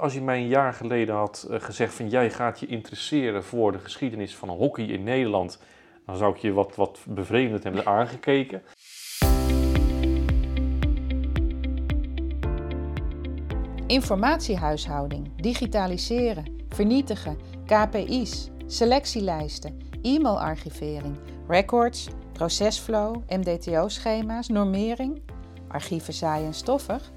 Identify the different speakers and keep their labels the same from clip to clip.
Speaker 1: Als je mij een jaar geleden had eh, gezegd van jij gaat je interesseren voor de geschiedenis van hockey in Nederland, dan zou ik je wat, wat bevreemdend hebben aangekeken.
Speaker 2: Informatiehuishouding, digitaliseren, vernietigen, KPI's, selectielijsten, e-mailarchivering, records, procesflow, MDTO-schema's, normering, archieven saai en stoffig.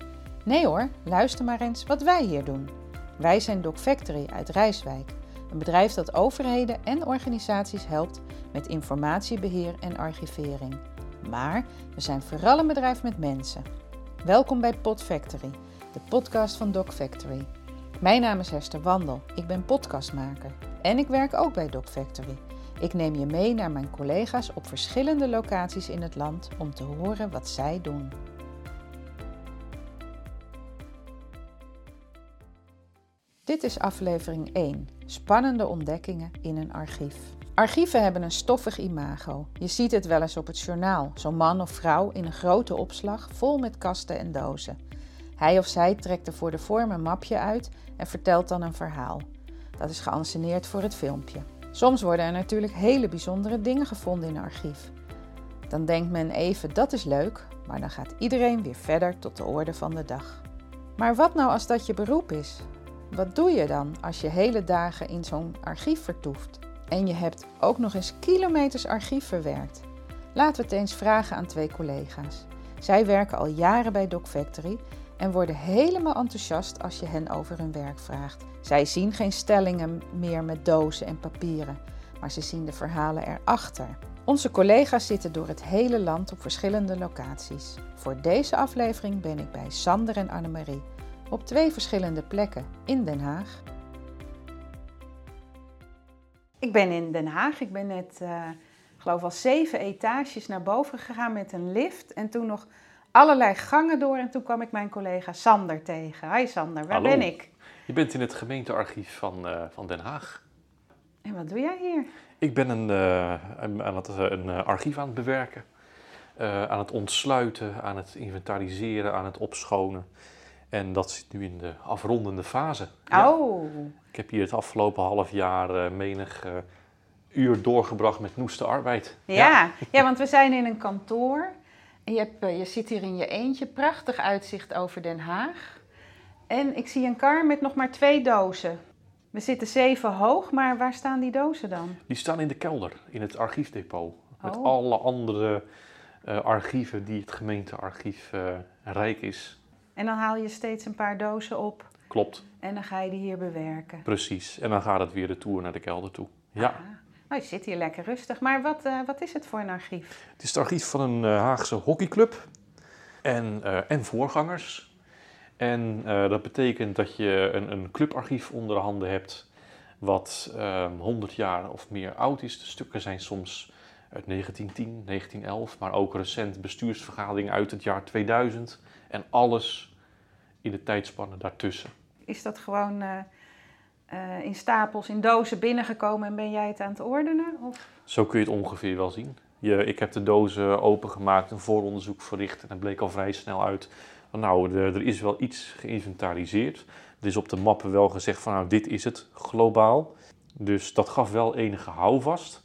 Speaker 2: Nee hoor, luister maar eens wat wij hier doen. Wij zijn Doc Factory uit Rijswijk, een bedrijf dat overheden en organisaties helpt met informatiebeheer en archivering. Maar we zijn vooral een bedrijf met mensen. Welkom bij Pod Factory, de podcast van Doc Factory. Mijn naam is Hester Wandel, ik ben podcastmaker en ik werk ook bij Doc Factory. Ik neem je mee naar mijn collega's op verschillende locaties in het land om te horen wat zij doen. Dit is aflevering 1. Spannende ontdekkingen in een archief. Archieven hebben een stoffig imago. Je ziet het wel eens op het journaal. Zo'n man of vrouw in een grote opslag vol met kasten en dozen. Hij of zij trekt er voor de vorm een mapje uit en vertelt dan een verhaal. Dat is geanceneerd voor het filmpje. Soms worden er natuurlijk hele bijzondere dingen gevonden in een archief. Dan denkt men even dat is leuk, maar dan gaat iedereen weer verder tot de orde van de dag. Maar wat nou als dat je beroep is? Wat doe je dan als je hele dagen in zo'n archief vertoeft en je hebt ook nog eens kilometers archief verwerkt? Laten we het eens vragen aan twee collega's. Zij werken al jaren bij Doc Factory en worden helemaal enthousiast als je hen over hun werk vraagt. Zij zien geen stellingen meer met dozen en papieren, maar ze zien de verhalen erachter. Onze collega's zitten door het hele land op verschillende locaties. Voor deze aflevering ben ik bij Sander en Annemarie op twee verschillende plekken in Den Haag. Ik ben in Den Haag. Ik ben net, uh, geloof al zeven etages naar boven gegaan met een lift. En toen nog allerlei gangen door. En toen kwam ik mijn collega Sander tegen. Hi Sander, waar
Speaker 1: Hallo.
Speaker 2: ben ik?
Speaker 1: Je bent in het gemeentearchief van, uh, van Den Haag.
Speaker 2: En wat doe jij hier?
Speaker 1: Ik ben een, uh, aan het, een archief aan het bewerken, aan het ontsluiten, aan het inventariseren, aan het opschonen. En dat zit nu in de afrondende fase.
Speaker 2: Oh.
Speaker 1: Ja. Ik heb hier het afgelopen half jaar uh, menig uh, uur doorgebracht met noeste arbeid.
Speaker 2: Ja. ja. Ja. want we zijn in een kantoor. En je, hebt, uh, je zit hier in je eentje, prachtig uitzicht over Den Haag. En ik zie een kar met nog maar twee dozen. We zitten zeven hoog, maar waar staan die dozen dan?
Speaker 1: Die staan in de kelder, in het archiefdepot. Met oh. alle andere archieven die het gemeentearchief rijk is.
Speaker 2: En dan haal je steeds een paar dozen op.
Speaker 1: Klopt.
Speaker 2: En dan ga je die hier bewerken.
Speaker 1: Precies. En dan gaat het weer de tour naar de kelder toe. Ja.
Speaker 2: Ah. Nou, je zit hier lekker rustig. Maar wat, uh, wat is het voor een archief?
Speaker 1: Het is het archief van een uh, Haagse hockeyclub. En, uh, en voorgangers. En dat betekent dat je een, een clubarchief onder handen hebt. Wat 100 jaar of meer oud is. De stukken zijn soms uit 1910, 1911. Maar ook recent bestuursvergaderingen uit het jaar 2000 en alles in de tijdspannen daartussen.
Speaker 2: Is dat gewoon uh, uh, in stapels, in dozen binnengekomen en ben jij het aan het ordenen? Of?
Speaker 1: Zo kun je het ongeveer wel zien. Je, ik heb de dozen opengemaakt, een vooronderzoek verricht en het bleek al vrij snel uit. Nou, er, er is wel iets geïnventariseerd. Er is op de mappen wel gezegd van nou, dit is het globaal. Dus dat gaf wel enige houvast.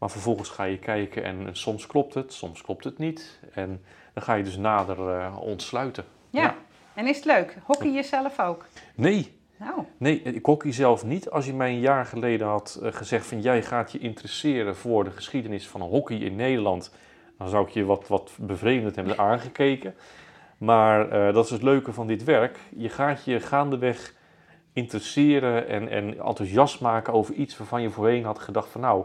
Speaker 1: Maar vervolgens ga je kijken en, en soms klopt het, soms klopt het niet. En dan ga je dus nader uh, ontsluiten.
Speaker 2: Ja. ja. en is het leuk? Hockey je zelf ook?
Speaker 1: Nee.
Speaker 2: Nou.
Speaker 1: Nee, ik hockey zelf niet. Als je mij een jaar geleden had uh, gezegd van jij gaat je interesseren voor de geschiedenis van hockey in Nederland, dan zou ik je wat, wat bevreemdend hebben aangekeken. Maar uh, dat is het leuke van dit werk. Je gaat je gaandeweg interesseren en, en enthousiast maken over iets waarvan je voorheen had gedacht van nou,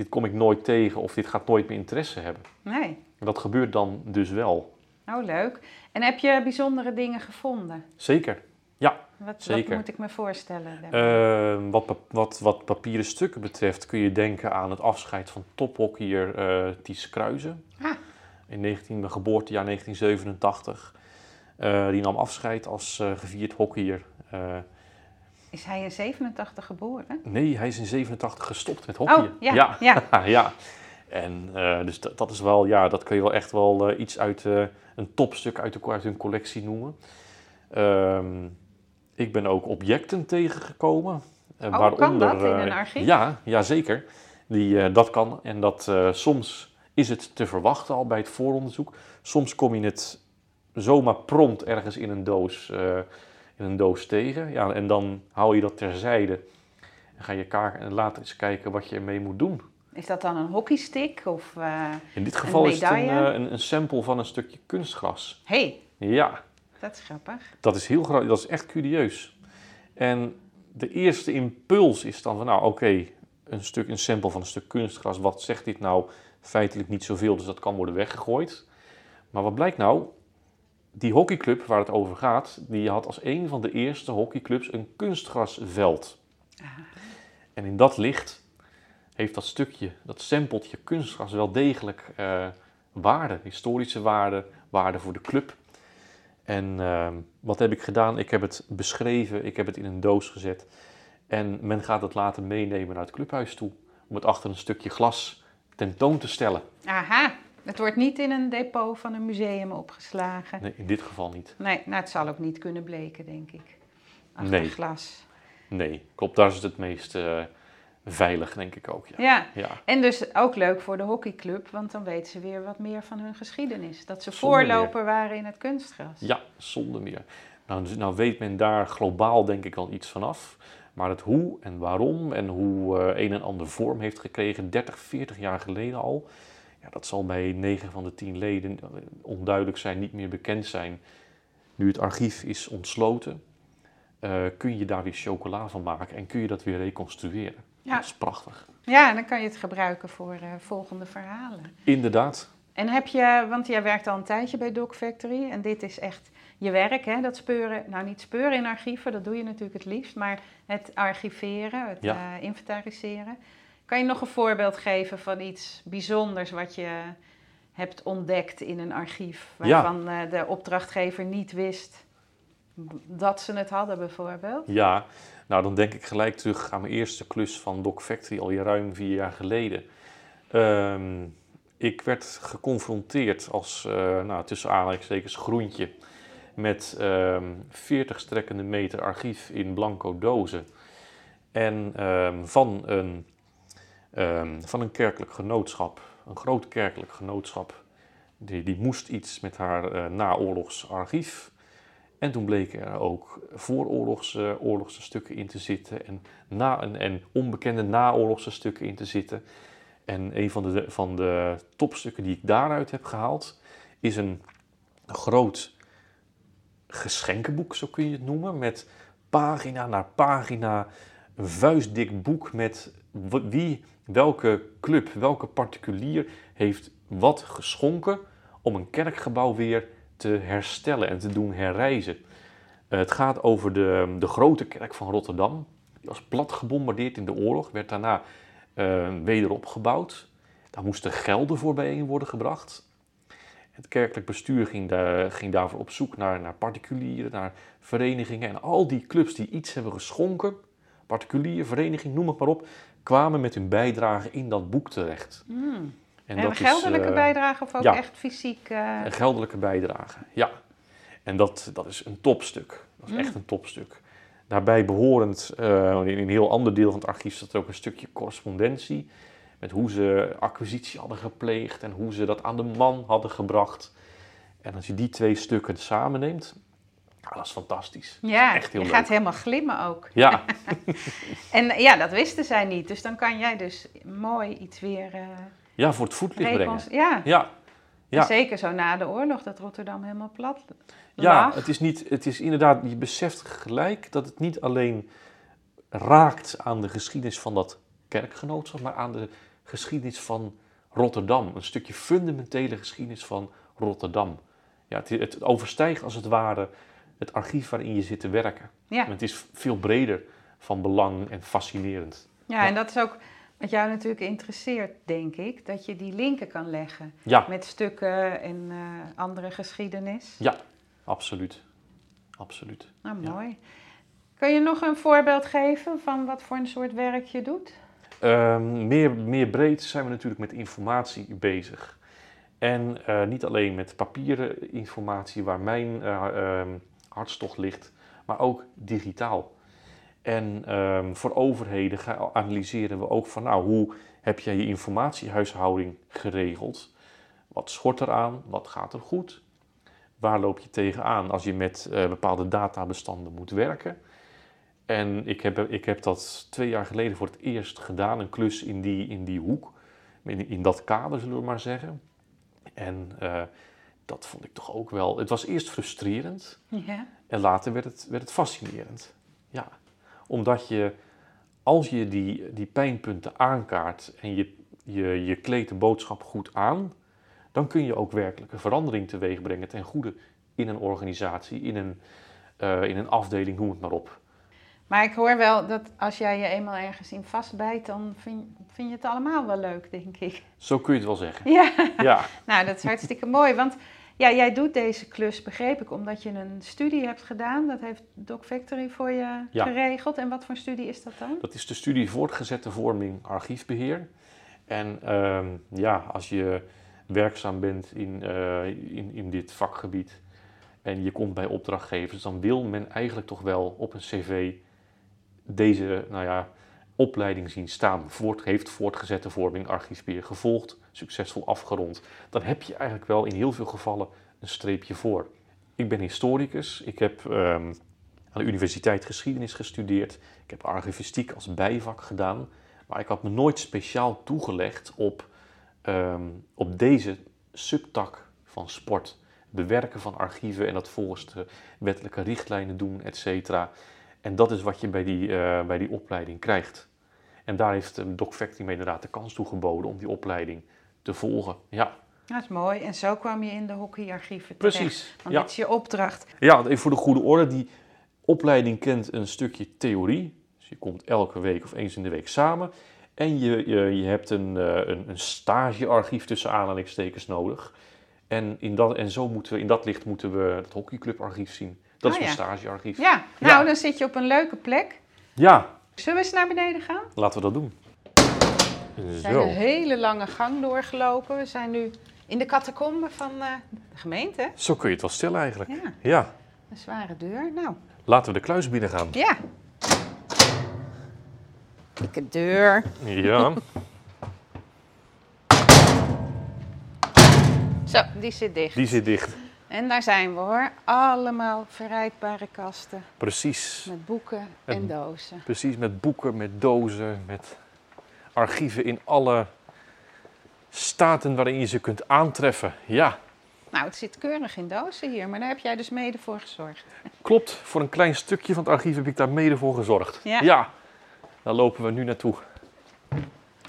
Speaker 1: dit kom ik nooit tegen of dit gaat nooit meer interesse hebben.
Speaker 2: Nee.
Speaker 1: Dat gebeurt dan dus wel.
Speaker 2: Oh, leuk. En heb je bijzondere dingen gevonden?
Speaker 1: Zeker, ja.
Speaker 2: Wat,
Speaker 1: zeker.
Speaker 2: wat moet ik me voorstellen?
Speaker 1: Uh, wat, wat, wat papieren stukken betreft kun je denken aan het afscheid van tophockeyer uh, Ties Kruijzen.
Speaker 2: Ah.
Speaker 1: In 19, geboortejaar 1987. Uh, die nam afscheid als uh, gevierd hockeyer.
Speaker 2: Is hij in 87 geboren?
Speaker 1: Nee, hij is in 87 gestopt met hockeyen.
Speaker 2: Oh, ja.
Speaker 1: Ja. ja. ja. En uh, dus dat, dat, is wel, ja, dat kun je wel echt wel uh, iets uit uh, een topstuk uit, de, uit hun collectie noemen. Um, Ik ben ook objecten tegengekomen. eh,
Speaker 2: Oh, kan dat in een
Speaker 1: eh,
Speaker 2: archief?
Speaker 1: Ja, ja zeker. Die, eh, dat kan. En dat eh, soms is het te verwachten al bij het vooronderzoek. Soms kom je het zomaar prompt ergens in een doos, in een doos tegen. Ja, en dan hou je dat terzijde. En ga je ka- en later eens kijken wat je ermee moet doen.
Speaker 2: Is dat dan een hockeystick? Of, eh
Speaker 1: In dit geval is het een, eh, een, een sample van een stukje kunstgras.
Speaker 2: hey,
Speaker 1: Ja,
Speaker 2: dat is grappig.
Speaker 1: dat is heel groot. Dat is echt curieus. En de eerste impuls is dan van, nou oké, een stuk, een sample van een stuk kunstgras. Wat zegt dit nou? Feitelijk niet zoveel, dus dat kan worden weggegooid. Maar wat blijkt nou? Die hockeyclub waar het over gaat, die had als een van de eerste hockeyclubs een kunstgrasveld. En in dat licht heeft dat stukje, dat sampletje kunstgras wel degelijk eh, waarde, historische waarde, waarde voor de club. En ehm, wat heb ik gedaan? Ik heb het beschreven, ik heb het in een doos gezet. En men gaat het later meenemen naar het clubhuis toe. Om het achter een stukje glas tentoon te stellen.
Speaker 2: Aha, het wordt niet in een depot van een museum opgeslagen.
Speaker 1: Nee, in dit geval niet.
Speaker 2: Nee, nou, het zal ook niet kunnen bleken, denk ik. Achter
Speaker 1: Nee.
Speaker 2: glas.
Speaker 1: Nee, klopt. Daar is het het meest eh, veilig, denk ik ook. Ja.
Speaker 2: Ja,
Speaker 1: ja.
Speaker 2: en dus ook leuk voor de hockeyclub, want dan weten ze weer wat meer van hun geschiedenis. Dat ze
Speaker 1: Zonder
Speaker 2: voorloper waren in het kunstgras.
Speaker 1: Ja, zonder meer. Nou, dus- nou weet men daar globaal denk ik al iets vanaf. Maar het hoe en waarom en hoe eh, een en ander vorm heeft gekregen, 30, 40 jaar geleden al. Ja, dat zal bij 9 van de 10 leden eh, onduidelijk zijn, niet meer bekend zijn. Nu het archief is ontsloten, eh, kun je daar weer chocola van maken en kun je dat weer reconstrueren.
Speaker 2: Ja.
Speaker 1: Dat is prachtig.
Speaker 2: Ja, en dan kan je het gebruiken voor eh, volgende verhalen.
Speaker 1: Inderdaad.
Speaker 2: En heb je, want jij werkt al een tijdje bij Doc Factory en dit is echt je werk, hè? Dat speuren, nou niet speuren in archieven, dat doe je natuurlijk het liefst, maar het archiveren, het
Speaker 1: Ja.
Speaker 2: inventariseren. Kan je nog een voorbeeld geven van iets bijzonders wat je hebt ontdekt in een archief, waarvan eh, de opdrachtgever niet wist dat ze het hadden bijvoorbeeld?
Speaker 1: Ja, nou dan denk ik gelijk terug aan mijn eerste klus van Doc Factory al ruim vier jaar geleden. Ehm, ik werd geconfronteerd als, eh nou, tussen aanhalingstekens, groentje met ehm 40 strekkende meter archief in blanco dozen. En ehm, van, een, ehm, van een kerkelijk genootschap, een groot kerkelijk genootschap. Die, die moest iets met haar eh naoorlogs archief. En toen bleken er ook vooroorlogse oorlogse stukken in te zitten en, na, en, en onbekende naoorlogse stukken in te zitten. En een van de, van de topstukken die ik daaruit heb gehaald is een groot geschenkenboek, zo kun je het noemen, met pagina na pagina, een vuistdik boek met wie, welke club, welke particulier heeft wat geschonken om een kerkgebouw weer te herstellen en te doen herrijzen. Eh, het gaat over de, de grote kerk van Rotterdam. Die was plat gebombardeerd in de oorlog, werd daarna eh, wederop gebouwd. Daar moesten gelden voor bijeen worden gebracht. Het kerkelijk bestuur ging, ging daarvoor op zoek naar, naar particulieren, naar verenigingen. En al die clubs die iets hebben geschonken, particulier, vereniging, noem het maar op, kwamen met hun bijdrage in dat boek terecht.
Speaker 2: Hmm. En,
Speaker 1: dat
Speaker 2: een geldelijke
Speaker 1: eh,
Speaker 2: bijdrage of ook
Speaker 1: ja.
Speaker 2: echt fysiek? eh,
Speaker 1: Een geldelijke bijdrage, ja. En dat, dat is een topstuk. Dat is
Speaker 2: Mm.
Speaker 1: echt een topstuk. Daarbij behorend, eh, in een heel ander deel van het archief staat er ook een stukje correspondentie. Met hoe ze acquisitie hadden gepleegd en hoe ze dat aan de man hadden gebracht. En als je die twee stukken samen neemt, ja, dat is fantastisch.
Speaker 2: ja,
Speaker 1: echt heel
Speaker 2: je
Speaker 1: leuk.
Speaker 2: gaat helemaal glimmen ook.
Speaker 1: Ja,
Speaker 2: En ja, dat wisten zij niet. Dus dan kan jij dus mooi iets weer eh
Speaker 1: ja voor het voetlicht brengen.
Speaker 2: Ja,
Speaker 1: Ja, ja.
Speaker 2: zeker zo na de oorlog dat Rotterdam helemaal plat
Speaker 1: Ja, het is, niet, het is inderdaad, je beseft gelijk dat het niet alleen raakt aan de geschiedenis van dat kerkgenootschap, maar aan de geschiedenis van Rotterdam. Een stukje fundamentele geschiedenis van Rotterdam. Ja, het, het overstijgt als het ware het archief waarin je zit te werken.
Speaker 2: Ja.
Speaker 1: En Het is veel breder van belang en fascinerend.
Speaker 2: Ja, en dat is ook wat jou natuurlijk interesseert, denk ik. Dat je die linken kan leggen
Speaker 1: Ja,
Speaker 2: met stukken en eh, andere geschiedenis.
Speaker 1: ja absoluut. Absoluut.
Speaker 2: Nou,
Speaker 1: Ja.
Speaker 2: mooi. Kun je nog een voorbeeld geven van wat voor een soort werk je doet?
Speaker 1: Ehm, meer, meer breed zijn we natuurlijk met informatie bezig. En eh, niet alleen met papieren informatie waar mijn eh, ehm, hartstocht ligt, maar ook digitaal. En ehm, voor overheden gaan, analyseren we ook van, nou, hoe heb jij je informatiehuishouding geregeld? Wat schort eraan? Wat gaat er goed? Waar loop je tegenaan als je met uh, bepaalde databestanden moet werken? En ik heb, ik heb dat twee jaar geleden voor het eerst gedaan, een klus in die, in die hoek, in, in dat kader zullen we maar zeggen. En uh, dat vond ik toch ook wel. Het was eerst frustrerend ja. en later werd het, werd het fascinerend. Ja, omdat je, als je die, die pijnpunten aankaart en je, je, je kleedt de boodschap goed aan, dan kun je ook werkelijke verandering teweeg brengen ten goede in een organisatie, in een, uh, in een afdeling, noem het maar op.
Speaker 2: Maar ik hoor wel dat als jij je eenmaal ergens in vastbijt, dan vind, vind je het allemaal wel leuk, denk ik.
Speaker 1: Zo kun je het wel zeggen.
Speaker 2: Ja, ja. nou dat is hartstikke mooi. Want ja, jij doet deze klus, begreep ik, omdat je een studie hebt gedaan. Dat heeft Doc Factory voor je geregeld. En wat voor studie is dat dan?
Speaker 1: Dat is de studie voortgezette vorming archiefbeheer. En ehm, ja, als je werkzaam bent in, uh, in, in dit vakgebied en je komt bij opdrachtgevers, dan wil men eigenlijk toch wel op een cv deze nou ja, opleiding zien staan. Voort, heeft voortgezette vorming archiefbeheer gevolgd, succesvol afgerond. Dan heb je eigenlijk wel in heel veel gevallen een streepje voor. Ik ben historicus. Ik heb um, aan de universiteit geschiedenis gestudeerd. Ik heb archivistiek als bijvak gedaan. Maar ik had me nooit speciaal toegelegd op, um, op deze subtak van sport. Bewerken van archieven en dat volgens wettelijke richtlijnen doen, et cetera. En dat is wat je bij die, uh, bij die opleiding krijgt. En daar heeft uh, Doc Factory me inderdaad de kans toe geboden om die opleiding te volgen. Ja.
Speaker 2: Dat is mooi. En zo kwam je in de hockeyarchieven
Speaker 1: terecht. Precies.
Speaker 2: Want ja. dit is je opdracht.
Speaker 1: Ja, even voor de goede orde. Die opleiding kent een stukje theorie. Dus je komt elke week of eens in de week samen. En je, je, je hebt een, uh, een, een stagearchief tussen aanhalingstekens nodig. En, in dat, en zo moeten we, in dat licht moeten we het hockeyclubarchief zien. Dat is oh, een stagearchief.
Speaker 2: Ja, nou ja. dan zit je op een leuke plek.
Speaker 1: Ja.
Speaker 2: Zullen we eens naar beneden gaan?
Speaker 1: Laten we dat doen.
Speaker 2: We zijn een hele lange gang doorgelopen. We zijn nu in de catacombe van uh, de gemeente.
Speaker 1: Zo kun je het wel stellen eigenlijk. Ja. ja.
Speaker 2: Een zware deur. Nou.
Speaker 1: Laten we de kluis binnen gaan.
Speaker 2: Ja. Dikke deur.
Speaker 1: Ja.
Speaker 2: Zo, die zit dicht.
Speaker 1: Die zit dicht.
Speaker 2: En daar zijn we hoor. Allemaal verrijkbare kasten.
Speaker 1: Precies.
Speaker 2: Met boeken en dozen.
Speaker 1: Precies, met boeken, met dozen, met archieven in alle staten waarin je ze kunt aantreffen. Ja.
Speaker 2: Nou, het zit keurig in dozen hier, maar daar heb jij dus mede voor gezorgd.
Speaker 1: Klopt, voor een klein stukje van het archief heb ik daar mede voor gezorgd. Ja. ja. Daar lopen we nu naartoe.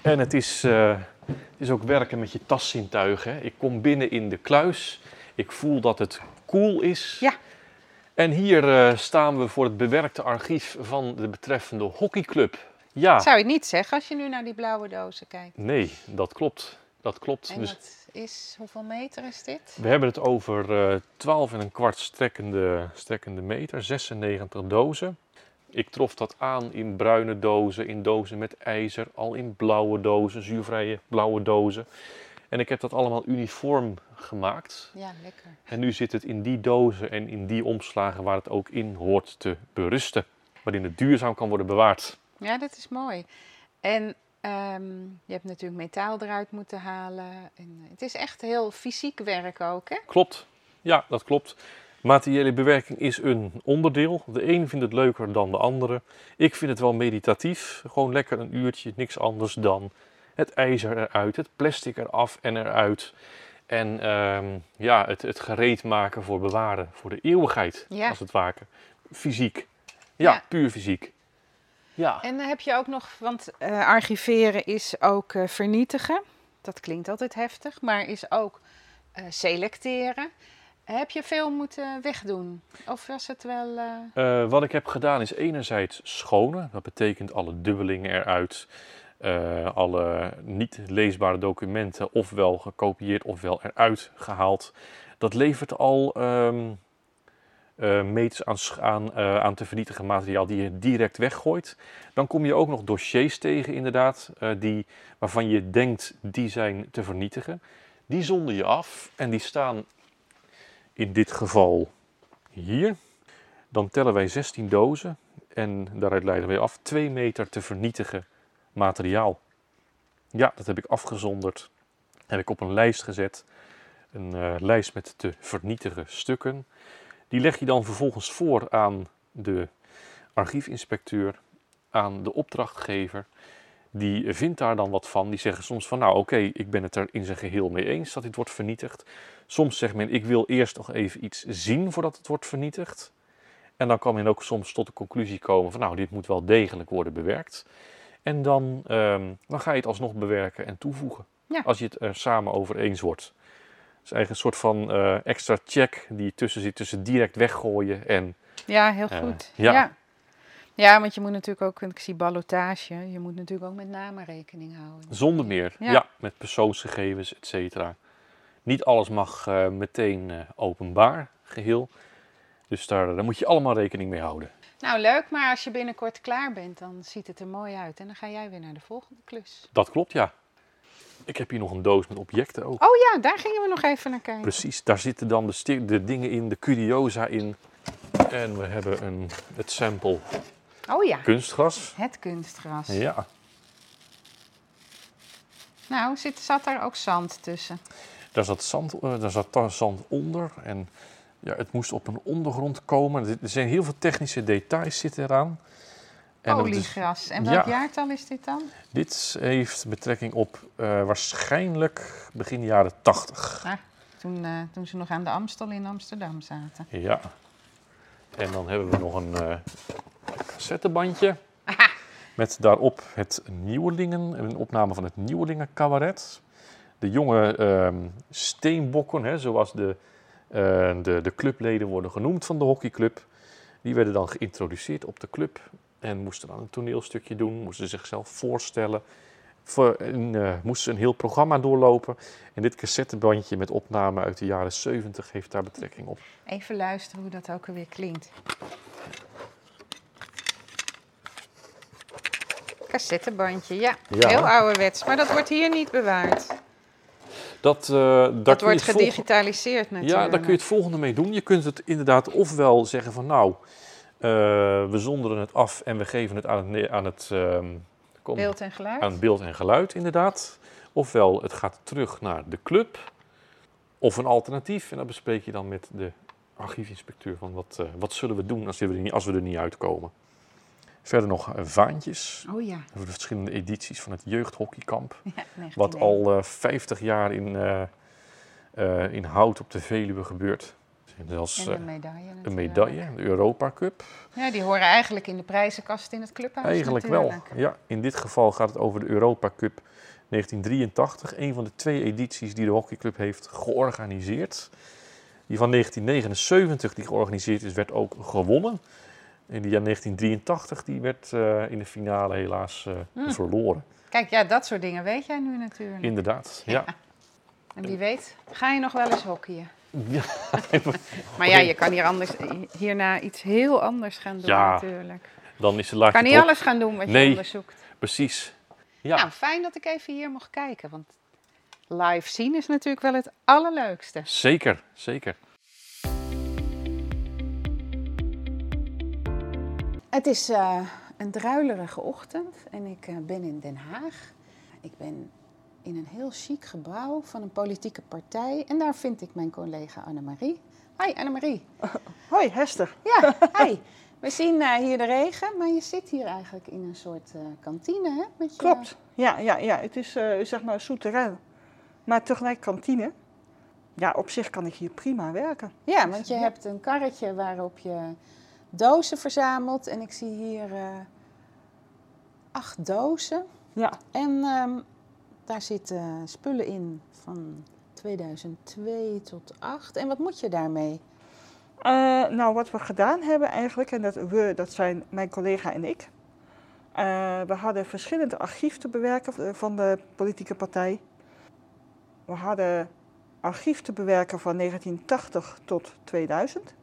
Speaker 1: En het is, uh, het is ook werken met je taszintuigen. Ik kom binnen in de kluis. Ik voel dat het cool is.
Speaker 2: Ja.
Speaker 1: En hier uh, staan we voor het bewerkte archief van de betreffende hockeyclub. Ja.
Speaker 2: Zou je niet zeggen als je nu naar die blauwe dozen kijkt?
Speaker 1: Nee, dat klopt. Dat klopt.
Speaker 2: En dus dat is, hoeveel meter is dit?
Speaker 1: We hebben het over uh, 12 en een kwart strekkende, strekkende meter, 96 dozen. Ik trof dat aan in bruine dozen, in dozen met ijzer, al in blauwe dozen, zuurvrije blauwe dozen. En ik heb dat allemaal uniform gemaakt.
Speaker 2: Ja, lekker.
Speaker 1: En nu zit het in die dozen en in die omslagen waar het ook in hoort te berusten. Waarin het duurzaam kan worden bewaard.
Speaker 2: Ja, dat is mooi. En um, je hebt natuurlijk metaal eruit moeten halen. En het is echt heel fysiek werk ook, hè?
Speaker 1: Klopt. Ja, dat klopt. Materiële bewerking is een onderdeel. De een vindt het leuker dan de andere. Ik vind het wel meditatief. Gewoon lekker een uurtje, niks anders dan het ijzer eruit, het plastic eraf en eruit. En um, ja, het, het gereed maken voor bewaren, voor de eeuwigheid, ja. als het ware. Fysiek. Ja, ja, puur fysiek.
Speaker 2: Ja. En heb je ook nog, want uh, archiveren is ook uh, vernietigen. Dat klinkt altijd heftig, maar is ook uh, selecteren. Heb je veel moeten wegdoen? Of was het wel.
Speaker 1: wat ik heb gedaan is enerzijds schonen. Dat betekent alle dubbelingen eruit. Alle niet leesbare documenten ofwel gekopieerd ofwel eruit gehaald. Dat levert al um, uh, meters aan, aan, uh, aan, te vernietigen materiaal die je direct weggooit. Dan kom je ook nog dossiers tegen inderdaad, die, waarvan je denkt die zijn te vernietigen. Die zonder je af en die staan in dit geval hier. Dan tellen wij 16 dozen en daaruit leiden wij af 2 meter te vernietigen materiaal. Ja, dat heb ik afgezonderd. Heb ik op een lijst gezet. Een eh, lijst met te vernietigen stukken. Die leg je dan vervolgens voor aan de archiefinspecteur, aan de opdrachtgever. Die vindt daar dan wat van. Die zeggen soms van, nou oké, ik ben het er in zijn geheel mee eens dat dit wordt vernietigd. Soms zegt men, ik wil eerst nog even iets zien voordat het wordt vernietigd. En dan kan men ook soms tot de conclusie komen van, nou, dit moet wel degelijk worden bewerkt. En dan, ehm, dan ga je het alsnog bewerken en toevoegen.
Speaker 2: Ja.
Speaker 1: Als je het er samen over eens wordt. Het is eigenlijk een soort van eh, extra check die tussen zit, tussen direct weggooien en
Speaker 2: Ja, heel
Speaker 1: Eh,
Speaker 2: goed.
Speaker 1: ja.
Speaker 2: ja. Ja, want je moet natuurlijk ook, ik zie ballotage, je moet natuurlijk ook met namen rekening houden.
Speaker 1: Zonder meer, ja,
Speaker 2: Ja.
Speaker 1: met persoonsgegevens, et cetera. Niet alles mag eh, meteen eh, openbaar, geheel. Dus daar, daar moet je allemaal rekening mee houden.
Speaker 2: Nou, leuk, maar als je binnenkort klaar bent, dan ziet het er mooi uit. En dan ga jij weer naar de volgende klus.
Speaker 1: Dat klopt, ja. Ik heb hier nog een doos met objecten ook.
Speaker 2: Oh ja, daar gingen we nog even naar kijken.
Speaker 1: Precies, daar zitten dan de, de dingen in, de curiosa in. En we hebben een, het sample
Speaker 2: Oh ja,
Speaker 1: kunstgras.
Speaker 2: het kunstgras.
Speaker 1: Ja,
Speaker 2: Nou, zit, zat daar ook zand tussen?
Speaker 1: daar zat zand, eh, daar zat zand onder. En ja, het moest op een ondergrond komen. Er er zijn heel veel technische details zitten eraan. En
Speaker 2: Oliegras. En welk
Speaker 1: ja.
Speaker 2: jaartal is dit dan?
Speaker 1: Dit heeft betrekking op eh, waarschijnlijk begin jaren 80.
Speaker 2: Ah, toen, eh, toen ze nog aan de Amstel in Amsterdam zaten.
Speaker 1: Ja. En dan hebben we nog een eh cassettebandje. Met daarop het Nieuwelingen, een opname van het Nieuwelingen cabaret. De jonge ehm, steenbokken, hè, zoals de, de, de clubleden worden genoemd van de hockeyclub. Die werden dan geïntroduceerd op de club en moesten dan een toneelstukje doen, moesten zichzelf voorstellen. Voor, en, eh, moesten een heel programma doorlopen. En dit cassettebandje met opname uit de jaren 70 heeft daar betrekking op.
Speaker 2: Even luisteren hoe dat ook alweer klinkt. Cassettebandje, ja.
Speaker 1: Ja.
Speaker 2: Heel ouderwets, maar dat wordt hier niet bewaard.
Speaker 1: Dat, eh,
Speaker 2: Dat wordt gedigitaliseerd natuurlijk.
Speaker 1: Ja, daar kun je het volgende mee doen. Je kunt het inderdaad ofwel zeggen van nou, we zonderen het af en we geven het aan aan het, ehm, kom,
Speaker 2: Beeld en geluid.
Speaker 1: aan beeld en geluid inderdaad. Ofwel het gaat terug naar de club. Of een alternatief. En dat bespreek je dan met de archiefinspecteur van wat, eh, wat zullen we doen als we, er niet, als we er niet uitkomen. Verder nog eh, vaantjes
Speaker 2: Oh ja.
Speaker 1: over de verschillende edities van het jeugdhockeykamp.
Speaker 2: ja
Speaker 1: Wat
Speaker 2: 1901.
Speaker 1: al eh 50 jaar in, eh, eh, in hout op de Veluwe gebeurt. En zelfs
Speaker 2: En
Speaker 1: eh,
Speaker 2: de medaille
Speaker 1: een medaille, de Europa Cup.
Speaker 2: Ja, die horen eigenlijk in de prijzenkast in het clubhuis
Speaker 1: Eigenlijk wel.
Speaker 2: natuurlijk.
Speaker 1: Ja, in dit geval gaat het over de Europa Cup 1983. Een van de twee edities die de hockeyclub heeft georganiseerd. Die van 1979 die georganiseerd is, werd ook gewonnen. En die van 1983 die werd eh, in de finale helaas eh,
Speaker 2: Hmm.
Speaker 1: verloren.
Speaker 2: Kijk, ja, dat soort dingen weet jij nu natuurlijk.
Speaker 1: Inderdaad, ja.
Speaker 2: En wie weet, ga je nog wel eens hockeyen?
Speaker 1: Ja.
Speaker 2: Maar ja, je kan hier anders, hierna iets heel anders gaan doen
Speaker 1: Ja,
Speaker 2: natuurlijk.
Speaker 1: Dan is de
Speaker 2: Je
Speaker 1: laagje
Speaker 2: kan niet alles gaan doen wat je onderzoekt.
Speaker 1: Precies. Ja,
Speaker 2: Nou, fijn dat ik even hier mocht kijken, want live zien is natuurlijk wel het allerleukste.
Speaker 1: zeker, zeker.
Speaker 2: Het is eh, een druilerige ochtend en ik eh, ben in Den Haag. Ik ben in een heel chic gebouw van een politieke partij en daar vind ik mijn collega Annemarie. Hoi Annemarie.
Speaker 3: Hoi, Hester.
Speaker 2: Ja, hi. We zien eh, hier de regen, maar je zit hier eigenlijk in een soort eh, kantine, hè? Met je...
Speaker 3: Klopt. Ja, ja, ja. het is eh, zeg maar souterrain, maar tegelijk kantine. Ja, op zich kan ik hier prima werken.
Speaker 2: Ja, want je
Speaker 3: Ja.
Speaker 2: hebt een karretje waarop je dozen verzamelt. En ik zie hier acht dozen.
Speaker 3: Ja,
Speaker 2: En ehm, daar zitten spullen in van 2002 tot 8. En wat moet je daarmee?
Speaker 3: Eh, nou wat we gedaan hebben eigenlijk, en dat we, dat zijn mijn collega en ik. eh, we hadden verschillende archief te bewerken eh, van de politieke partij. We hadden archief te bewerken van 1980 tot 2000.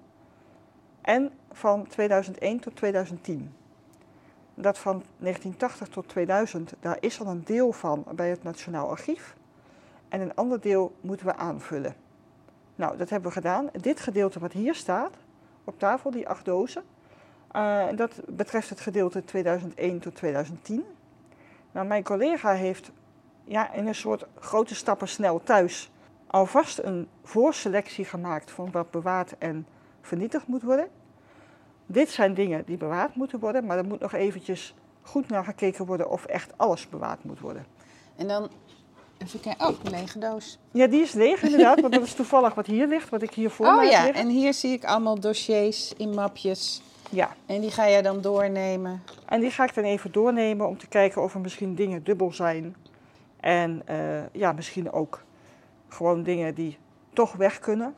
Speaker 3: En van 2001 tot 2010. Dat van 1980 tot 2000, daar is al een deel van bij het Nationaal Archief. En een ander deel moeten we aanvullen. Nou, dat hebben we gedaan. Dit gedeelte wat hier staat, op tafel, die acht dozen. Uh, dat betreft het gedeelte 2001 tot 2010. Nou, mijn collega heeft ja, in een soort grote stappen snel thuis alvast een voorselectie gemaakt van wat bewaard en vernietigd moet worden. Dit zijn dingen die bewaard moeten worden, maar er moet nog eventjes goed naar gekeken worden of echt alles bewaard moet worden.
Speaker 2: En dan even kijken. Oh, een lege doos.
Speaker 3: Ja, die is leeg inderdaad, want dat is toevallig wat hier ligt, wat ik hier voor
Speaker 2: oh,
Speaker 3: mij
Speaker 2: ja, en hier zie ik allemaal dossiers in mapjes.
Speaker 3: Ja,
Speaker 2: En die ga jij dan doornemen.
Speaker 3: en die ga ik dan even doornemen om te kijken of er misschien dingen dubbel zijn. En eh, ja, misschien ook gewoon dingen die toch weg kunnen.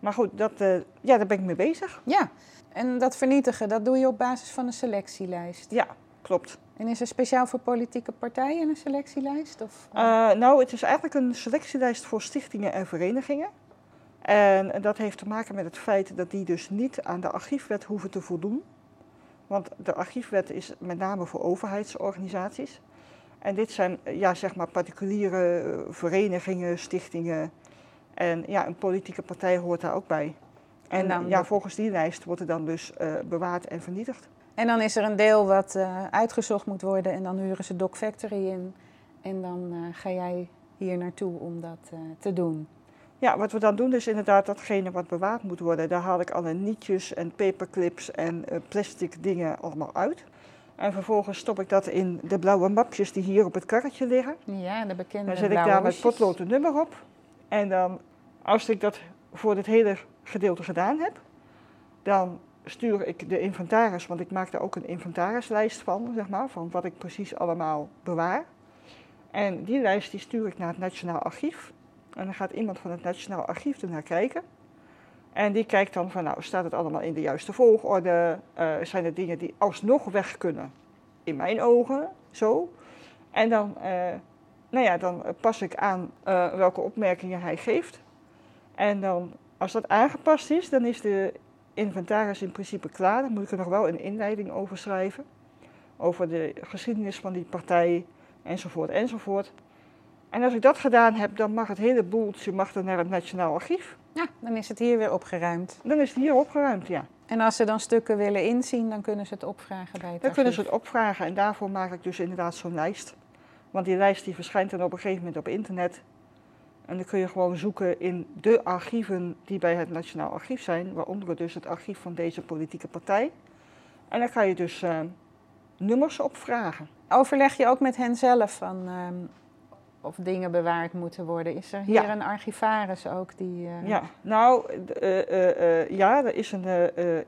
Speaker 3: Maar goed, dat, eh, ja, daar ben ik mee bezig.
Speaker 2: Ja. En dat vernietigen, dat doe je op basis van een selectielijst.
Speaker 3: Ja, klopt.
Speaker 2: En is er speciaal voor politieke partijen een selectielijst? Of?
Speaker 3: Eh, nou, het is eigenlijk een selectielijst voor stichtingen en verenigingen. En dat heeft te maken met het feit dat die dus niet aan de archiefwet hoeven te voldoen. Want de archiefwet is met name voor overheidsorganisaties. En dit zijn eh, ja, zeg maar particuliere eh, verenigingen, stichtingen. En ja, een politieke partij hoort daar ook bij. En,
Speaker 2: En dan
Speaker 3: ja, volgens die lijst wordt het dan dus eh, bewaard en vernietigd.
Speaker 2: En dan is er een deel wat eh, uitgezocht moet worden en dan huren ze Doc Factory in. En dan eh, ga jij hier naartoe om dat te doen.
Speaker 3: Ja, wat we dan doen is inderdaad datgene wat bewaard moet worden. Daar haal ik alle nietjes en paperclips en plastic dingen allemaal uit. En vervolgens stop ik dat in de blauwe mapjes die hier op het karretje liggen.
Speaker 2: Ja, de bekende
Speaker 3: Dan zet ik daar met
Speaker 2: hoesjes.
Speaker 3: potlood een nummer op. En dan, als ik dat voor dit hele gedeelte gedaan heb, dan stuur ik de inventaris, want ik maak daar ook een inventarislijst van, zeg maar, van wat ik precies allemaal bewaar. En die lijst die stuur ik naar het Nationaal Archief. En dan gaat iemand van het Nationaal Archief er naar kijken. En die kijkt dan van, nou, staat het allemaal in de juiste volgorde? Eh, zijn er dingen die alsnog weg kunnen? In mijn ogen, zo. En dan, eh, nou ja, dan pas ik aan eh, welke opmerkingen hij geeft. En dan, als dat aangepast is, dan is de inventaris in principe klaar. Dan moet ik er nog wel een inleiding over schrijven. Over de geschiedenis van die partij, enzovoort, enzovoort. En als ik dat gedaan heb, dan mag het hele boeltje mag dan naar het Nationaal Archief.
Speaker 2: Ja, dan is het hier weer opgeruimd.
Speaker 3: Dan is het hier opgeruimd, ja.
Speaker 2: En als ze dan stukken willen inzien, dan kunnen ze het opvragen bij het
Speaker 3: Dan kunnen ze het opvragen en daarvoor maak ik dus inderdaad zo'n lijst. Want die lijst die verschijnt dan op een gegeven moment op internet. En dan kun je gewoon zoeken in de archieven die bij het Nationaal Archief zijn, waaronder dus het archief van deze politieke partij. En dan kan je dus eh, nummers opvragen.
Speaker 2: Overleg je ook met hen zelf van ehm, of dingen bewaard moeten worden? Is er hier
Speaker 3: Ja.
Speaker 2: een archivaris ook die... eh,
Speaker 3: Ja, nou, eh, ja, er is een,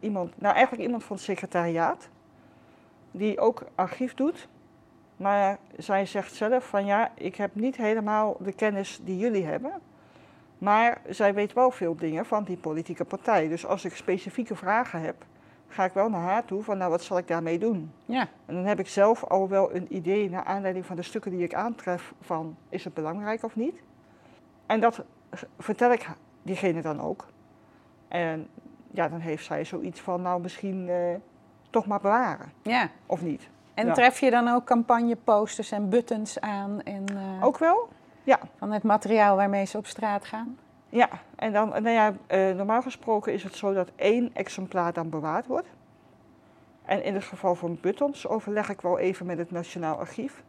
Speaker 3: iemand, nou eigenlijk iemand van het secretariaat, die ook archief doet. Maar zij zegt zelf van ja, ik heb niet helemaal de kennis die jullie hebben. Maar zij weet wel veel dingen van die politieke partij. Dus als ik specifieke vragen heb, ga ik wel naar haar toe van nou, wat zal ik daarmee doen?
Speaker 2: Ja,
Speaker 3: En dan heb ik zelf al wel een idee naar aanleiding van de stukken die ik aantref van is het belangrijk of niet. En dat vertel ik diegene dan ook. En ja, dan heeft zij zoiets van nou misschien eh, toch maar bewaren
Speaker 2: ja.
Speaker 3: of niet.
Speaker 2: En
Speaker 3: Ja.
Speaker 2: tref je dan ook campagneposters en buttons aan en, eh,
Speaker 3: Ook wel?
Speaker 2: van het materiaal waarmee ze op straat gaan?
Speaker 3: Ja, en dan, nou ja, eh, normaal gesproken is het zo dat één exemplaar dan bewaard wordt. En in het geval van buttons overleg ik wel even met het Nationaal Archief.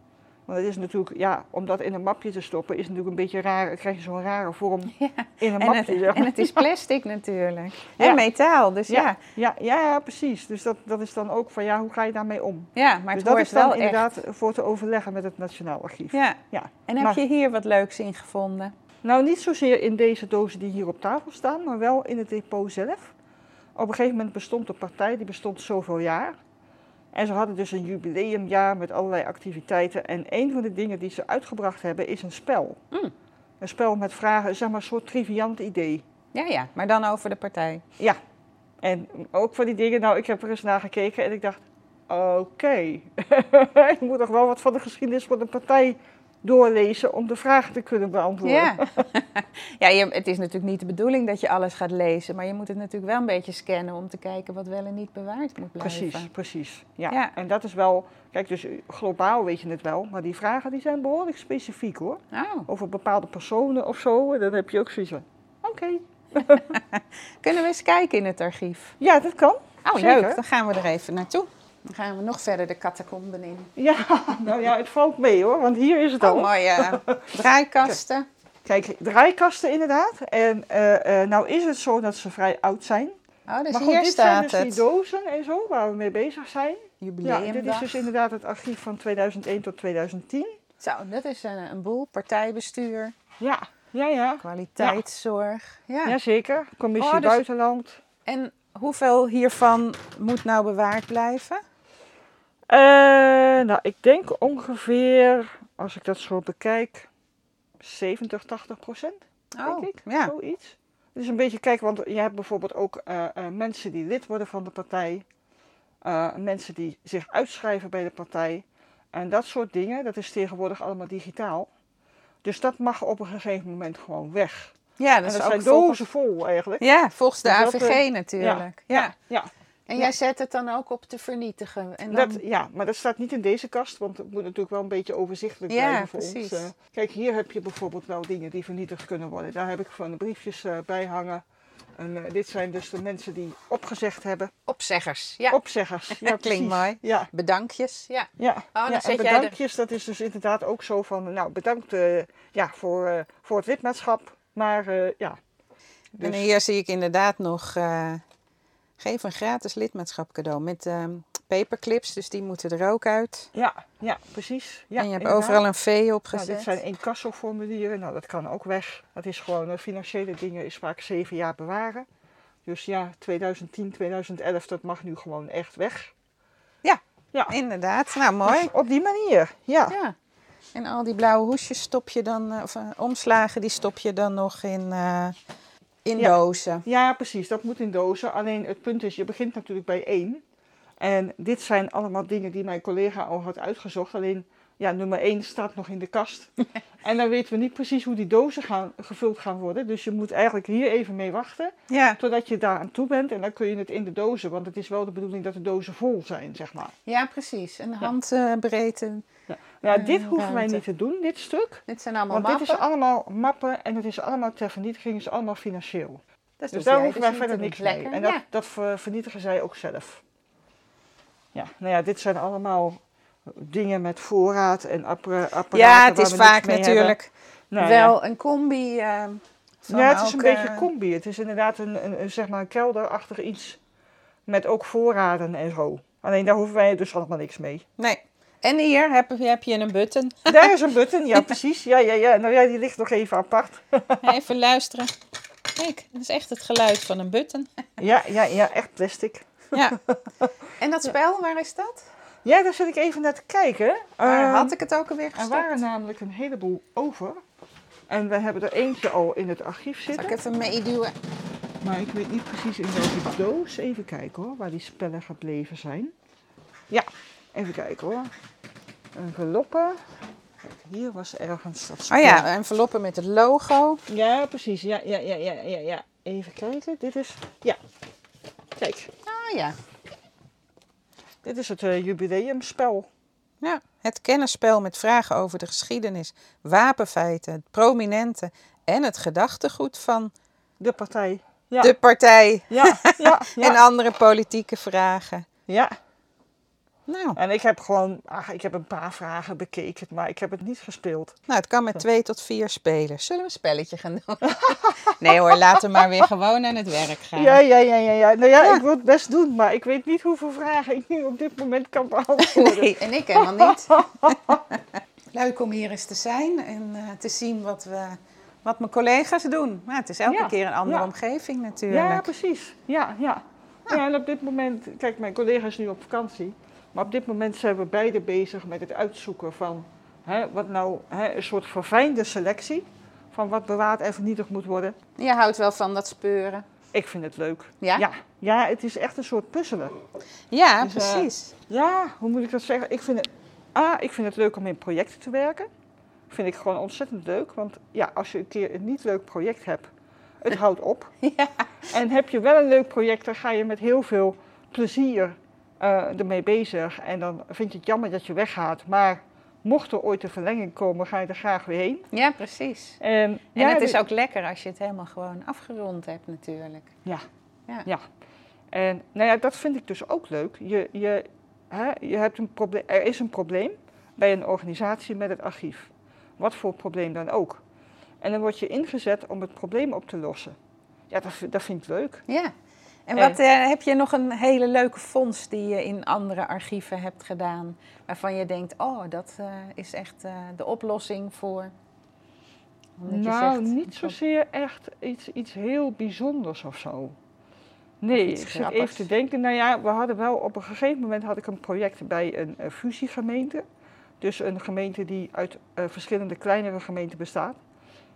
Speaker 3: Want het is natuurlijk, ja, om dat in een mapje te stoppen is natuurlijk een beetje raar. Dan krijg je zo'n rare vorm
Speaker 2: Ja.
Speaker 3: in een
Speaker 2: En
Speaker 3: mapje.
Speaker 2: het, en het is plastic natuurlijk.
Speaker 3: Ja.
Speaker 2: En metaal, dus ja.
Speaker 3: Ja. Ja, ja, precies. Dus dat, dat is dan ook van, ja, hoe ga je daarmee om?
Speaker 2: Ja, maar
Speaker 3: dus
Speaker 2: het
Speaker 3: dat
Speaker 2: hoort
Speaker 3: is dan
Speaker 2: wel echt.
Speaker 3: inderdaad voor te overleggen met het Nationaal Archief.
Speaker 2: Ja.
Speaker 3: Ja.
Speaker 2: En heb
Speaker 3: Maar-
Speaker 2: je hier wat leuks in gevonden?
Speaker 3: Nou, niet zozeer in deze dozen die hier op tafel staan, maar wel in het depot zelf. Op een gegeven moment bestond de partij, die bestond zoveel jaar. En ze hadden dus een jubileumjaar met allerlei activiteiten. En een van de dingen die ze uitgebracht hebben is een spel.
Speaker 2: Mm.
Speaker 3: Een spel met vragen, zeg maar een soort triviant idee.
Speaker 2: Ja, ja, maar dan over de partij.
Speaker 3: Ja, en ook van die dingen, nou, ik heb er eens naar gekeken en ik dacht, oké, je moet toch wel wat van de geschiedenis van de partij doorlezen om de vragen te kunnen beantwoorden.
Speaker 2: Ja, ja je, het is natuurlijk niet de bedoeling dat je alles gaat lezen, maar je moet het natuurlijk wel een beetje scannen om te kijken wat wel en niet bewaard moet blijven.
Speaker 3: Precies, precies. Ja.
Speaker 2: Ja.
Speaker 3: En dat is wel, kijk, dus globaal weet je het wel, maar die vragen die zijn behoorlijk specifiek hoor.
Speaker 2: Oh,
Speaker 3: Over bepaalde personen of zo, dan heb je ook zoiets van, oké.
Speaker 2: Kunnen we eens kijken in het archief?
Speaker 3: Ja, dat kan.
Speaker 2: Oh,
Speaker 3: Zeker.
Speaker 2: leuk. Dan gaan we er even naartoe. Dan gaan we nog verder de catacomben in.
Speaker 3: Ja, nou ja, het valt mee hoor, want hier is het al.
Speaker 2: Oh, mooie draaikasten.
Speaker 3: Kijk, draaikasten inderdaad. En eh, eh, nou is het zo dat ze vrij oud zijn.
Speaker 2: Oh, dus
Speaker 3: maar
Speaker 2: hier
Speaker 3: dit zijn
Speaker 2: staat
Speaker 3: dus die dozen en zo waar we mee bezig zijn. Ja,
Speaker 2: Jubileumdag.
Speaker 3: dit is dus inderdaad het archief van 2001 tot 2010.
Speaker 2: Zo, dat is een, een boel. Partijbestuur,
Speaker 3: Ja, ja, ja.
Speaker 2: kwaliteitszorg. Ja.
Speaker 3: Jazeker. Commissie
Speaker 2: Oh, dus-
Speaker 3: Buitenland.
Speaker 2: En hoeveel hiervan moet nou bewaard blijven?
Speaker 3: Eh, nou, ik denk ongeveer, als ik dat zo bekijk, 70, 80 procent, denk
Speaker 2: Oh,
Speaker 3: ik.
Speaker 2: ja.
Speaker 3: Zoiets. Het is een beetje, kijk, want je hebt bijvoorbeeld ook eh, eh, mensen die lid worden van de partij. mensen die zich uitschrijven bij de partij. En dat soort dingen, dat is tegenwoordig allemaal digitaal. Dus dat mag op een gegeven moment gewoon weg.
Speaker 2: Ja,
Speaker 3: en
Speaker 2: dat
Speaker 3: dat
Speaker 2: is ook
Speaker 3: zijn dozen vol eigenlijk.
Speaker 2: Ja, volgens de
Speaker 3: Dus dat,
Speaker 2: AVG natuurlijk. Ja.
Speaker 3: ja.
Speaker 2: En
Speaker 3: Ja.
Speaker 2: jij zet het dan ook op te vernietigen. En dan...
Speaker 3: Dat, ja, maar dat staat niet in deze kast, want het moet natuurlijk wel een beetje overzichtelijk
Speaker 2: Ja,
Speaker 3: blijven voor
Speaker 2: precies.
Speaker 3: ons. eh. kijk, hier heb je bijvoorbeeld wel dingen die vernietigd kunnen worden. Daar heb ik van de briefjes eh, bij hangen. En eh, dit zijn dus de mensen die opgezegd hebben.
Speaker 2: Opzeggers. Ja.
Speaker 3: Opzeggers. Ja,
Speaker 2: Klinkt mooi.
Speaker 3: Ja,
Speaker 2: Bedankjes. Ja.
Speaker 3: ja.
Speaker 2: Oh, dan
Speaker 3: ja.
Speaker 2: zet
Speaker 3: En
Speaker 2: jij
Speaker 3: bedankjes, dat is dus inderdaad ook zo van, nou bedankt eh, ja, voor, eh, voor het lidmaatschap. Maar eh, ja.
Speaker 2: En
Speaker 3: Dus-
Speaker 2: hier zie ik inderdaad nog... geef een gratis lidmaatschap cadeau met ehm, paperclips. Dus die moeten er ook uit.
Speaker 3: Ja, ja, precies. Ja,
Speaker 2: en je hebt
Speaker 3: inderdaad.
Speaker 2: overal een V
Speaker 3: Nou,
Speaker 2: opgezet.
Speaker 3: dit zijn incassoformulieren. Nou, dat kan ook weg. Dat is gewoon, eh, financiële dingen is vaak zeven jaar bewaren. Dus ja, 2010, 2011, dat mag nu gewoon echt weg.
Speaker 2: Ja.
Speaker 3: Ja,
Speaker 2: Inderdaad. Nou, mooi.
Speaker 3: Dus op die manier, ja.
Speaker 2: Ja. En al die blauwe hoesjes stop je dan, eh, of eh, omslagen, die stop je dan nog in, in
Speaker 3: Ja.
Speaker 2: dozen.
Speaker 3: Ja, precies. Dat moet in dozen. Alleen het punt is, je begint natuurlijk bij één. En dit zijn allemaal dingen die mijn collega al had uitgezocht. Alleen, ja, nummer één staat nog in de kast. en dan weten we niet precies hoe die dozen gaan, gevuld gaan worden. Dus je moet eigenlijk hier even mee wachten.
Speaker 2: Ja,
Speaker 3: Totdat je daar aan toe bent en dan kun je het in de dozen. Want het is wel de bedoeling dat de dozen vol zijn, zeg maar.
Speaker 2: ja precies. En handbreedte.
Speaker 3: Nou,
Speaker 2: Eh,
Speaker 3: dit hoeven wij niet te doen, dit stuk.
Speaker 2: dit zijn allemaal
Speaker 3: Want dit is allemaal mappen en het is allemaal ter vernietiging, is allemaal financieel.
Speaker 2: Dat
Speaker 3: Dus daar hoeven wij
Speaker 2: niet
Speaker 3: verder niks
Speaker 2: doen.
Speaker 3: mee.
Speaker 2: Lekker,
Speaker 3: En dat,
Speaker 2: ja.
Speaker 3: dat ver- vernietigen zij ook zelf. Ja, nou ja, dit zijn allemaal dingen met voorraad en appara- apparaten
Speaker 2: Ja, het is vaak natuurlijk.
Speaker 3: Nou ja.
Speaker 2: wel een combi. van
Speaker 3: Ja, het is een
Speaker 2: ook,
Speaker 3: beetje
Speaker 2: eh,
Speaker 3: combi. Het is inderdaad een, een, een, zeg maar een kelderachtig iets met ook voorraden en zo. Alleen daar hoeven wij dus allemaal niks mee.
Speaker 2: Nee. En hier heb, heb je een button.
Speaker 3: Daar is een button, ja precies. Ja, ja, ja. Nou ja, die ligt nog even apart.
Speaker 2: Even luisteren. Kijk, dat is echt het geluid van een button.
Speaker 3: Ja, ja, ja, echt plastic.
Speaker 2: Ja. En dat spel, waar is dat?
Speaker 3: Ja, daar zit ik even naar te kijken.
Speaker 2: Waar
Speaker 3: Ehm,
Speaker 2: had ik het ook alweer
Speaker 3: Er
Speaker 2: gestopt?
Speaker 3: waren namelijk een heleboel over. En we hebben er eentje al in het archief
Speaker 2: Zal ik
Speaker 3: zitten.
Speaker 2: even meeduwen?
Speaker 3: Maar ik weet niet precies in welke doos. Even kijken hoor, waar die spellen gebleven zijn. Ja, even kijken hoor. Enveloppen. Hier was ergens dat spel.
Speaker 2: Oh ja, enveloppen met het logo.
Speaker 3: Ja, precies. Ja, ja, ja, ja, ja, ja. Even kijken. Dit is... Ja. Kijk,
Speaker 2: Oh ja.
Speaker 3: dit is het eh, jubileumspel.
Speaker 2: ja. Het kennisspel met vragen over de geschiedenis, wapenfeiten, het prominente en het gedachtegoed van
Speaker 3: De partij. Ja,
Speaker 2: de partij
Speaker 3: ja, ja,
Speaker 2: en andere politieke vragen.
Speaker 3: ja.
Speaker 2: Nou,
Speaker 3: En ik heb gewoon... Ach, ik heb een paar vragen bekeken, maar ik heb het niet gespeeld.
Speaker 2: nou, het kan met twee tot vier spelers. Zullen we een spelletje gaan doen? nee hoor, laten we maar weer gewoon aan het werk gaan.
Speaker 3: Ja, ja, ja, ja, ja. Nou ja,
Speaker 2: Ja.
Speaker 3: ik wil het best doen, maar ik weet niet hoeveel vragen ik nu op dit moment kan beantwoorden.
Speaker 2: Nee, en ik helemaal niet. Leuk om hier eens te zijn en eh, te zien wat, we, wat mijn collega's doen. Maar het is elke
Speaker 3: Ja,
Speaker 2: keer een andere
Speaker 3: ja.
Speaker 2: omgeving natuurlijk.
Speaker 3: Ja, precies. Ja, ja. Ja, en op dit moment, kijk, mijn collega is nu op vakantie. Maar op dit moment zijn we beide bezig met het uitzoeken van hè, wat nou hè, een soort verfijnde selectie van wat bewaard en vernietigd moet worden.
Speaker 2: Je houdt wel van dat speuren.
Speaker 3: Ik vind het leuk.
Speaker 2: Ja?
Speaker 3: Ja, ja het is echt een soort puzzelen.
Speaker 2: Ja,
Speaker 3: Dus, eh,
Speaker 2: precies.
Speaker 3: Ja, hoe moet ik dat zeggen? Ik vind het, A, ik vind het leuk om in projecten te werken. Vind ik gewoon ontzettend leuk. Want ja, als je een keer een niet leuk project hebt, het houdt op.
Speaker 2: Ja.
Speaker 3: En heb je wel een leuk project, dan ga je met heel veel plezier ermee bezig. En dan vind je het jammer dat je weggaat. Maar mocht er ooit een verlenging komen, ga je er graag weer heen.
Speaker 2: Ja, precies.
Speaker 3: En,
Speaker 2: En
Speaker 3: ja,
Speaker 2: het is ook lekker als je het helemaal gewoon afgerond hebt natuurlijk.
Speaker 3: Ja.
Speaker 2: Ja.
Speaker 3: Ja. En nou ja, dat vind ik dus ook leuk. Je, je, hè, je hebt een probleem, er is een probleem bij een organisatie met het archief. Wat voor probleem dan ook. En dan word je ingezet om het probleem op te lossen. Ja, dat, vind- dat vind ik leuk.
Speaker 2: Ja. En wat, eh, heb je nog een hele leuke vondst die je in andere archieven hebt gedaan, waarvan je denkt, oh, dat eh, is echt eh, de oplossing voor?
Speaker 3: Nou,
Speaker 2: zegt,
Speaker 3: niet zozeer echt iets, iets heel bijzonders of zo. Nee, ik zit
Speaker 2: grappigs.
Speaker 3: even te denken. Nou ja, we hadden wel op een gegeven moment had ik een project bij een fusiegemeente. Dus een gemeente die uit verschillende kleinere gemeenten bestaat.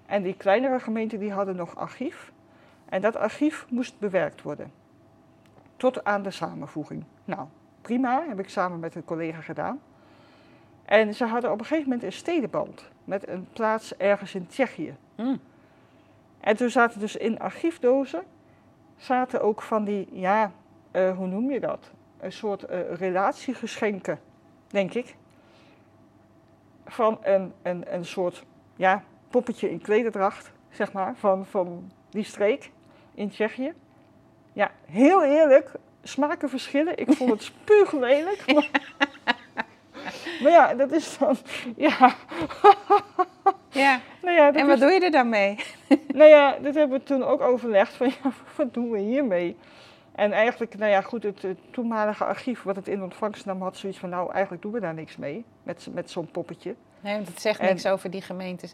Speaker 3: En die kleinere gemeenten die hadden nog archief. En dat archief moest bewerkt worden. Tot aan de samenvoeging. Nou, prima, heb ik samen met een collega gedaan. En ze hadden op een gegeven moment een stedenband met een plaats ergens in Tsjechië.
Speaker 2: Hmm.
Speaker 3: En toen zaten dus in archiefdozen zaten ook van die, ja, eh, hoe noem je dat? Een soort eh, relatiegeschenken, denk ik. Van een, een, een soort, ja, poppetje in klederdracht, zeg maar, van, van die streek in Tsjechië. Ja, heel eerlijk, smaken verschillen. Ik vond het spuuglelijk. Maar, maar ja, dat is dan, ja.
Speaker 2: Ja.
Speaker 3: Nou ja,
Speaker 2: En wat
Speaker 3: is-
Speaker 2: doe je er dan mee?
Speaker 3: nou ja, dat hebben we toen ook overlegd van ja, wat doen we hiermee? En eigenlijk, nou ja, goed, het, toenmalige archief wat het in ontvangst nam had zoiets van nou, eigenlijk doen we daar niks mee met, met zo'n poppetje.
Speaker 2: Nee, want het zegt
Speaker 3: En-
Speaker 2: niks over die gemeentes,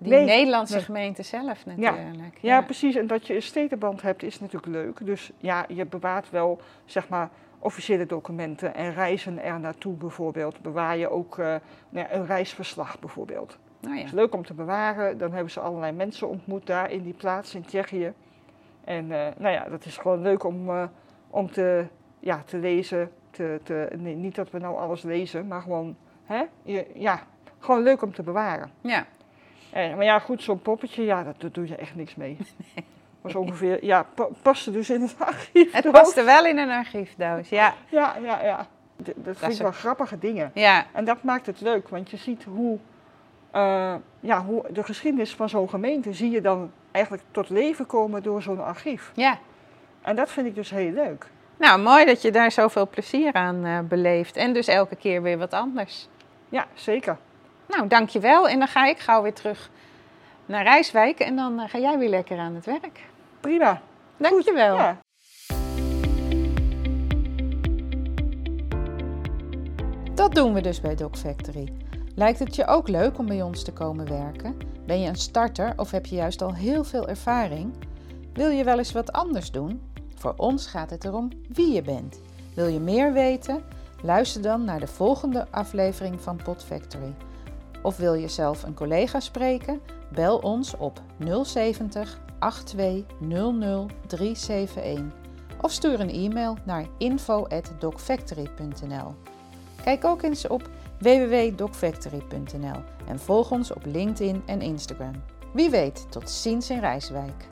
Speaker 2: die
Speaker 3: Nee,
Speaker 2: Nederlandse
Speaker 3: nee.
Speaker 2: gemeente zelf natuurlijk.
Speaker 3: Ja, precies. En dat je een stedenband hebt is natuurlijk leuk. Dus ja, je bewaart wel, zeg maar, officiële documenten en reizen er naartoe bijvoorbeeld. Bewaar je ook eh, nou een reisverslag bijvoorbeeld.
Speaker 2: Nou ja.
Speaker 3: is leuk om te bewaren. Dan hebben ze allerlei mensen ontmoet daar in die plaats in Tsjechië. En eh, nou ja, dat is gewoon leuk om, eh, om te, ja, te lezen. Te, te, nee, niet dat we nou alles lezen, maar gewoon, hè? Je, ja, gewoon leuk om te bewaren.
Speaker 2: ja.
Speaker 3: En, maar ja, goed, zo'n poppetje, ja, dat, daar doe je echt niks mee. Was ongeveer, ja, pa, paste dus in het archief.
Speaker 2: Het paste wel in een archiefdoos, ja.
Speaker 3: Ja, ja, ja. D- Dat vind ik wel grappige dingen.
Speaker 2: Ja,
Speaker 3: En dat maakt het leuk, want je ziet hoe, eh, ja, hoe de geschiedenis van zo'n gemeente zie je dan eigenlijk tot leven komen door zo'n archief.
Speaker 2: ja.
Speaker 3: En dat vind ik dus heel leuk.
Speaker 2: Nou, mooi dat je daar zoveel plezier aan eh, beleeft. En dus elke keer weer wat anders.
Speaker 3: Ja, zeker.
Speaker 2: Nou, dankjewel. En dan ga ik gauw weer terug naar Rijswijk. En dan eh, ga jij weer lekker aan het werk.
Speaker 3: Prima.
Speaker 2: Dankjewel.
Speaker 3: Ja.
Speaker 2: Dat doen we dus bij Doc Factory. Lijkt het je ook leuk om bij ons te komen werken? Ben je een starter of heb je juist al heel veel ervaring? Wil je wel eens wat anders doen? Voor ons gaat het erom wie je bent. Wil je meer weten? Luister dan naar de volgende aflevering van Pod Factory. Of wil je zelf een collega spreken? Bel ons op 070 8200 371 of stuur een e-mail naar info@docfactory.nl. Kijk ook eens op www.docfactory.nl en volg ons op LinkedIn en Instagram. Wie weet, tot ziens in Rijswijk.